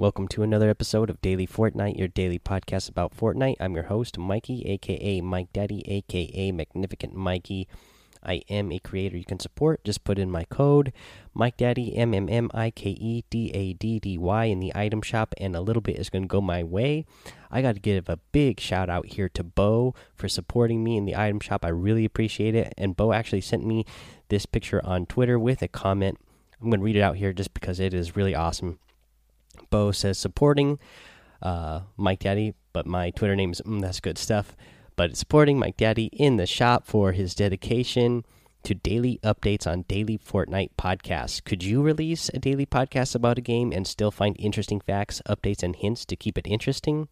Welcome to another episode of Daily Fortnite, your daily podcast about Fortnite. I'm your host, Mikey, aka Mike Daddy, aka Magnificent Mikey. I am a creator you can support. Just put in my code, Mike Daddy, M M M I K E D A D D Y, in the item shop, and a little bit is going to go my way. I got to give a big shout out here to Bo for supporting me in the item shop. I really appreciate it. And Bo actually sent me this picture on Twitter with a comment. I'm going to read it out here just because it is really awesome. Bo says supporting uh, Mike Daddy, but my Twitter name is mm, that's good stuff. But supporting Mike Daddy in the shop for his dedication to daily updates on daily Fortnite podcasts. Could you release a daily podcast about a game and still find interesting facts, updates, and hints to keep it interesting?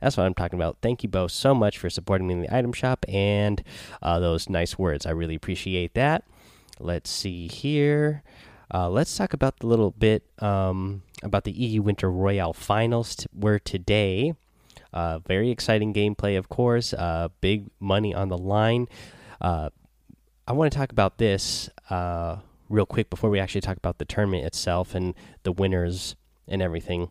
That's what I'm talking about. Thank you, Bo, so much for supporting me in the item shop and uh, those nice words. I really appreciate that. Let's see here. Uh, let's talk about the little bit um, about the EU Winter Royale finals where today. Uh, very exciting gameplay, of course. Uh, big money on the line. Uh, I want to talk about this uh, real quick before we actually talk about the tournament itself and the winners and everything.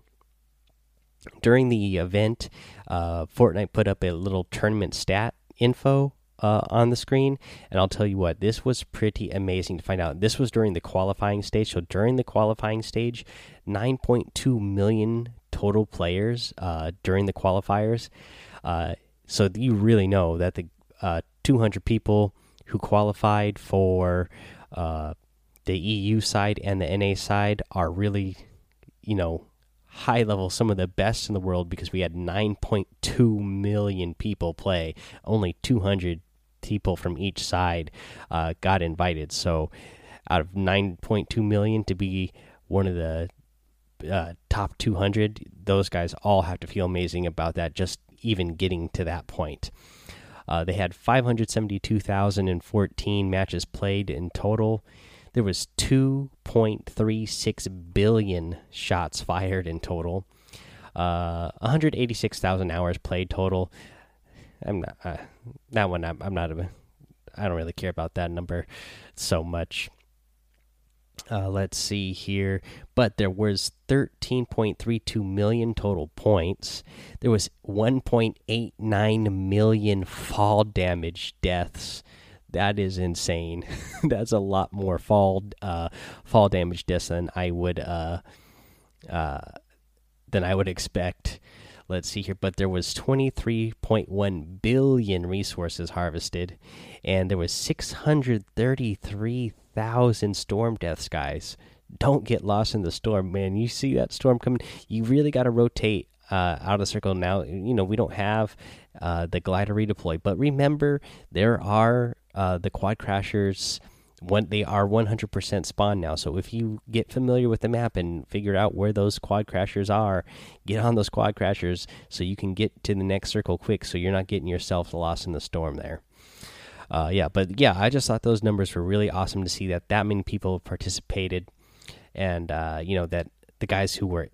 During the event, uh, Fortnite put up a little tournament stat info uh, on the screen. And I'll tell you what, this was pretty amazing to find out. This was during the qualifying stage. So during the qualifying stage, 9.2 million total players uh, during the qualifiers. Uh, so you really know that the uh, 200 people who qualified for uh, the EU side and the NA side are really, you know, high level, some of the best in the world because we had 9.2 million people play. Only 200 people from each side uh, got invited. So, out of 9.2 million to be one of the uh, top 200, those guys all have to feel amazing about that, just even getting to that point. Uh, they had 572,014 matches played in total. There was 2.36 billion shots fired in total. Uh, 186,000 hours played total. I'm not uh, that one. I'm, I'm not a. I don't really care about that number so much. Uh, let's see here, but there was 13.32 million total points. There was 1.89 million fall damage deaths. That is insane. That's a lot more fall uh, fall damage deaths than I would uh, uh, than I would expect. Let's see here but there was 23.1 billion resources harvested and there was 633,000 storm deaths guys. Don't get lost in the storm man. You see that storm coming? You really got to rotate uh, out of the circle now. You know we don't have uh, the glider redeploy but remember there are uh, the quad crashers when they are 100% spawn now. So if you get familiar with the map and figure out where those quad crashers are, get on those quad crashers so you can get to the next circle quick so you're not getting yourself lost in the storm there. Uh, yeah, but yeah, I just thought those numbers were really awesome to see that that many people participated, and uh, you know that the guys who were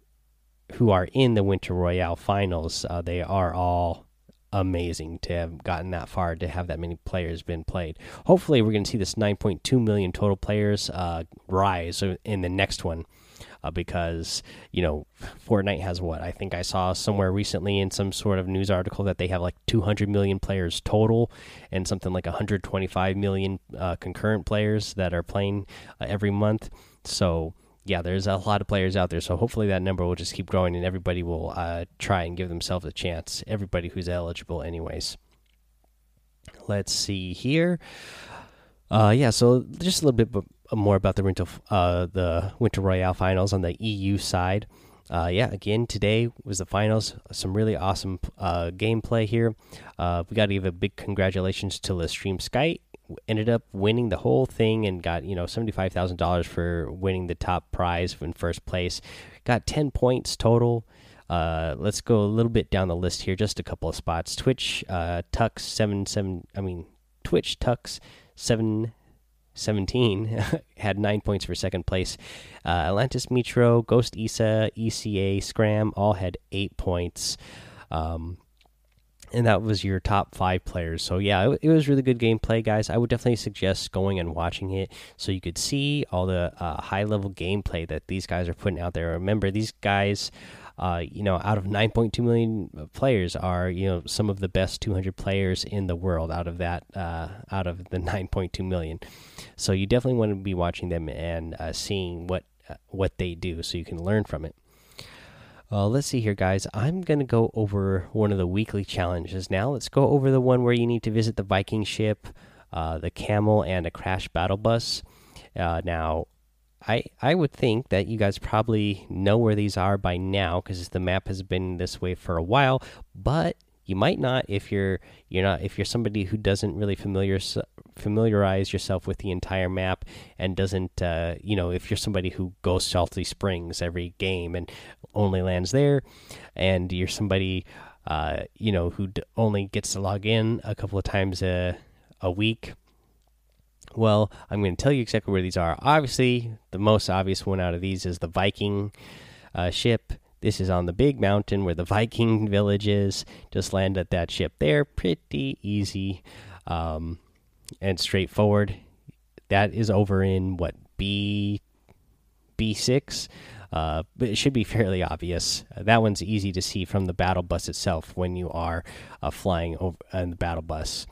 who are in the Winter Royale finals, uh, they are all amazing to have gotten that far to have that many players been played. Hopefully, we're going to see this 9.2 million total players uh, rise in the next one. Uh, because you know Fortnite has what I think I saw somewhere recently in some sort of news article that they have like 200 million players total and something like 125 million uh, concurrent players that are playing uh, every month. So yeah, there's a lot of players out there, so hopefully that number will just keep growing and everybody will uh, try and give themselves a chance. Everybody who's eligible, anyways. Let's see here. Uh, yeah, so just a little bit more about the winter, uh, the Winter Royale finals on the EU side. Uh, yeah, again, today was the finals. Some really awesome uh, gameplay here. Uh, we got to give a big congratulations to Lestream Sky ended up winning the whole thing and got you know seventy five thousand dollars for winning the top prize in first place. Got ten points total. Uh, let's go a little bit down the list here, just a couple of spots. Twitch uh, Tux seven seven. I mean Twitch Tux seven. 17 had nine points for second place. Uh, Atlantis Metro, Ghost Isa, ECA, Scram all had eight points. Um, and that was your top five players. So yeah, it, it, was really good gameplay, guys. I would definitely suggest going and watching it so you could see all the uh, high level gameplay that these guys are putting out there. Remember, these guys uh, you know, out of 9.2 million players are you know some of the best 200 players in the world out of that uh, out of the 9.2 million. So you definitely want to be watching them and uh, seeing what uh, what they do, so you can learn from it. Uh, let's see here, guys. I'm going to go over one of the weekly challenges now. Let's go over the one where you need to visit the Viking ship, uh, the camel, and a crash battle bus. Uh, now, I I would think that you guys probably know where these are by now because the map has been this way for a while. But you might not if you're you're not if you're somebody who doesn't really familiar familiarize yourself with the entire map and doesn't uh, you know if you're somebody who goes salty springs every game and only lands there and you're somebody uh, you know who only gets to log in a couple of times a, a week well i'm going to tell you exactly where these are. Obviously the most obvious one out of these is the viking uh, ship this is on the big mountain where the Viking village is. Just land at that ship there. Pretty easy um, and straightforward. That is over in what B B six. Uh, but it should be fairly obvious. That one's easy to see from the battle bus itself when you are uh, flying over in the battle bus.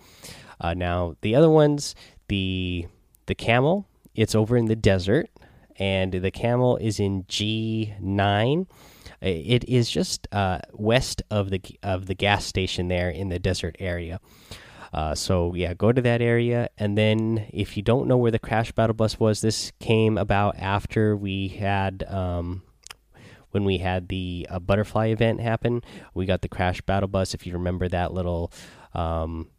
Uh, now the other ones, the the camel, it's over in the desert, and the camel is in G nine it is just uh, west of the of the gas station there in the desert area. Uh, so yeah, go to that area, and then if you don't know where the crash battle bus was, this came about after we had um, when we had the uh, butterfly event happen. We got the crash battle bus. If you remember that little, um,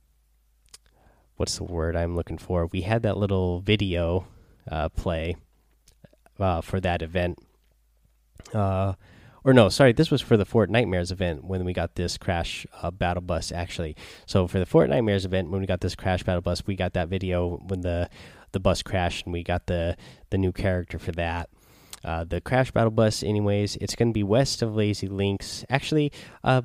what's the word I'm looking for? We had that little video uh, play uh, for that event. Or no, sorry, this was for the Fortnitemares event when we got this crash uh, battle bus actually. So for the Fortnitemares event when we got this crash battle bus, we got that video when the the bus crashed and we got the the new character for that. Uh, the crash battle bus, anyways, it's going to be west of Lazy Links. Actually, uh,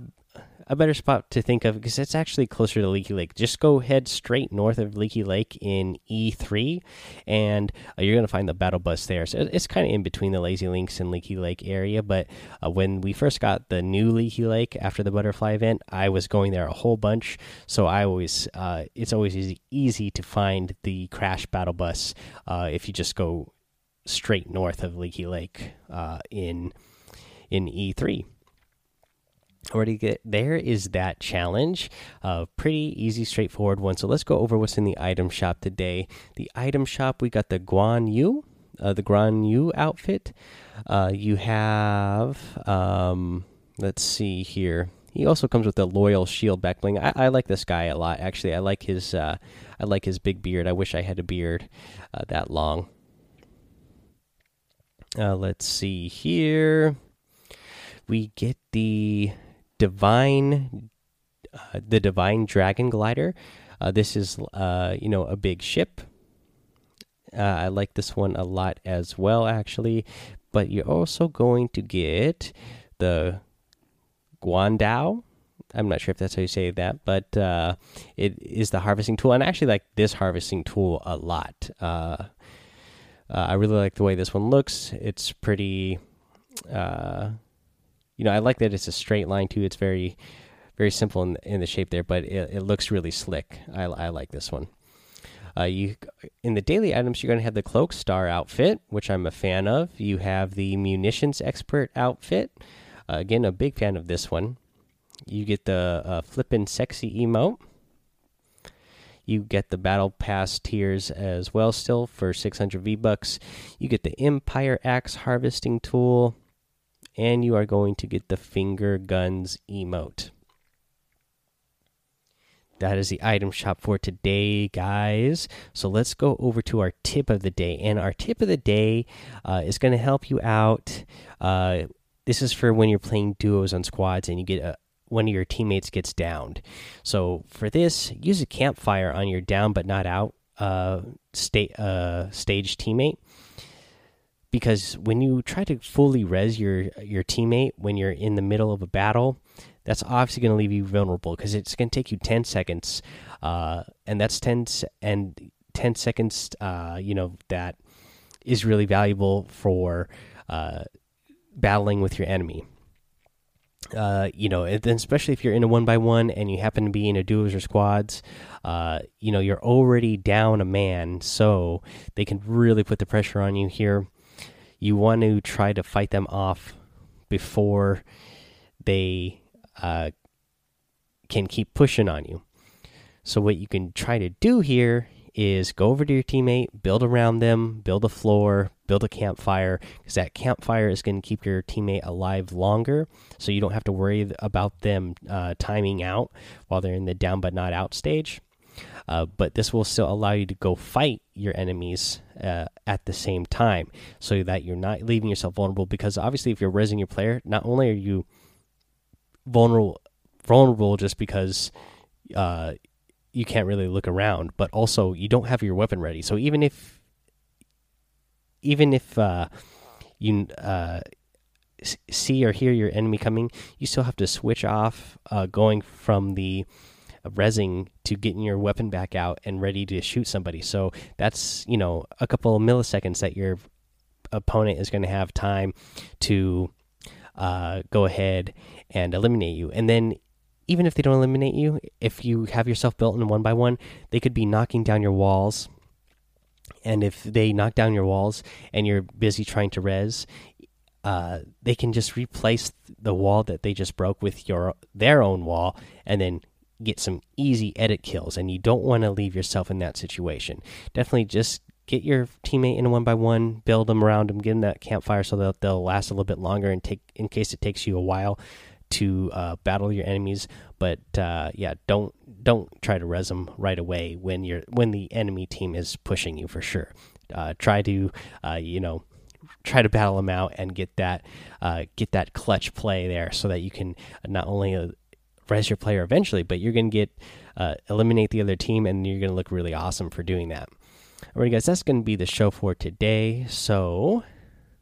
a better spot to think of because it's actually closer to Leaky Lake. Just go head straight north of Leaky Lake in E3, and uh, you're going to find the battle bus there. So it's kind of in between the Lazy Links and Leaky Lake area. But uh, when we first got the new Leaky Lake after the butterfly event, I was going there a whole bunch. So I always, uh, it's always easy, easy to find the crash battle bus uh, if you just go straight north of Leaky Lake uh, in in E3 already get there is that challenge uh, pretty easy straightforward one. So let's go over what's in the item shop today. The item shop we got the guan yu uh, the guan yu outfit. Uh, you have um, let's see here. He also comes with the loyal shield back bling. I, I, like this guy a lot actually. I like his uh, i like his big beard. I wish i had a beard uh, that long. Uh, let's see here. We get the divine, uh, the divine dragon glider. Uh, this is uh, you know a big ship. Uh, I like this one a lot as well, actually. But you're also going to get the Guandao. I'm not sure if that's how you say that, but uh, it is the harvesting tool, and I actually like this harvesting tool a lot. Uh, I really like the way this one looks. It's pretty you know, I like that it's a straight line too. It's very, very simple in, in the shape there, but it, it looks really slick. I, I like this one. Uh, you in the daily items, you're going to have the cloak star outfit, which I'm a fan of. You have the munitions expert outfit. Uh, again, a big fan of this one. You get the uh, flippin' sexy emote. You get the battle pass tiers as well, still for 600 V bucks. You get the Empire Axe harvesting tool and you are going to get the finger guns emote. That is the item shop for today, guys. So let's go over to our tip of the day. And our tip of the day uh, is going to help you out. Uh, this is for when you're playing duos on squads and you get a, one of your teammates gets downed. So for this, use a campfire on your down but not out uh, state uh, stage teammate because when you try to fully res your your teammate when you're in the middle of a battle, that's obviously going to leave you vulnerable because it's going to take you 10 seconds, uh, and that's 10 and 10 seconds. Uh, you know that is really valuable for uh, battling with your enemy. uh, you know, especially if you're in a one by one and you happen to be in a duos or squads, uh, you know, you're already down a man, so they can really put the pressure on you here. You want to try to fight them off before they uh, can keep pushing on you. So, what you can try to do here is go over to your teammate, build around them, build a floor, build a campfire, because that campfire is going to keep your teammate alive longer. So you don't have to worry about them uh, timing out while they're in the down but not out stage. Uh, but this will still allow you to go fight your enemies uh, at the same time so that you're not leaving yourself vulnerable. Because obviously, if you're raising your player, not only are you vulnerable, vulnerable just because uh, you can't really look around, but also you don't have your weapon ready. So even if even if uh, you uh, see or hear your enemy coming, you still have to switch off going from the resing to getting your weapon back out and ready to shoot somebody. So that's you know a couple of milliseconds that your opponent is going to have time to uh, go ahead and eliminate you, and then even if they don't eliminate you, if you have yourself built in one by one, they could be knocking down your walls. And if they knock down your walls and you're busy trying to res, uh, they can just replace the wall that they just broke with your their own wall, and then get some easy edit kills. And you don't want to leave yourself in that situation. Definitely just get your teammate in one by one, build them around them, get them that campfire so that they'll last a little bit longer, and take in case it takes you a while to uh, battle your enemies. But uh, yeah, don't don't try to res them right away when you're when the enemy team is pushing you for sure. Uh, try to uh, you know try to battle them out and get that uh, get that clutch play there so that you can not only uh, res your player eventually, but you're going to get eliminate the other team and you're going to look really awesome for doing that. Alright, guys, that's going to be the show for today. So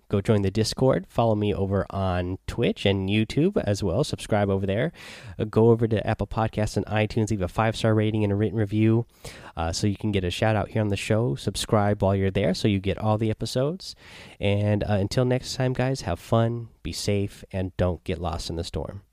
go join the Discord. Follow me over on Twitch and YouTube as well. Subscribe over there. Uh, go over to Apple Podcasts and iTunes. Leave a five star rating and a written review uh, so you can get a shout out here on the show. Subscribe while you're there so you get all the episodes. And uh, until next time, guys, have fun, be safe, and don't get lost in the storm.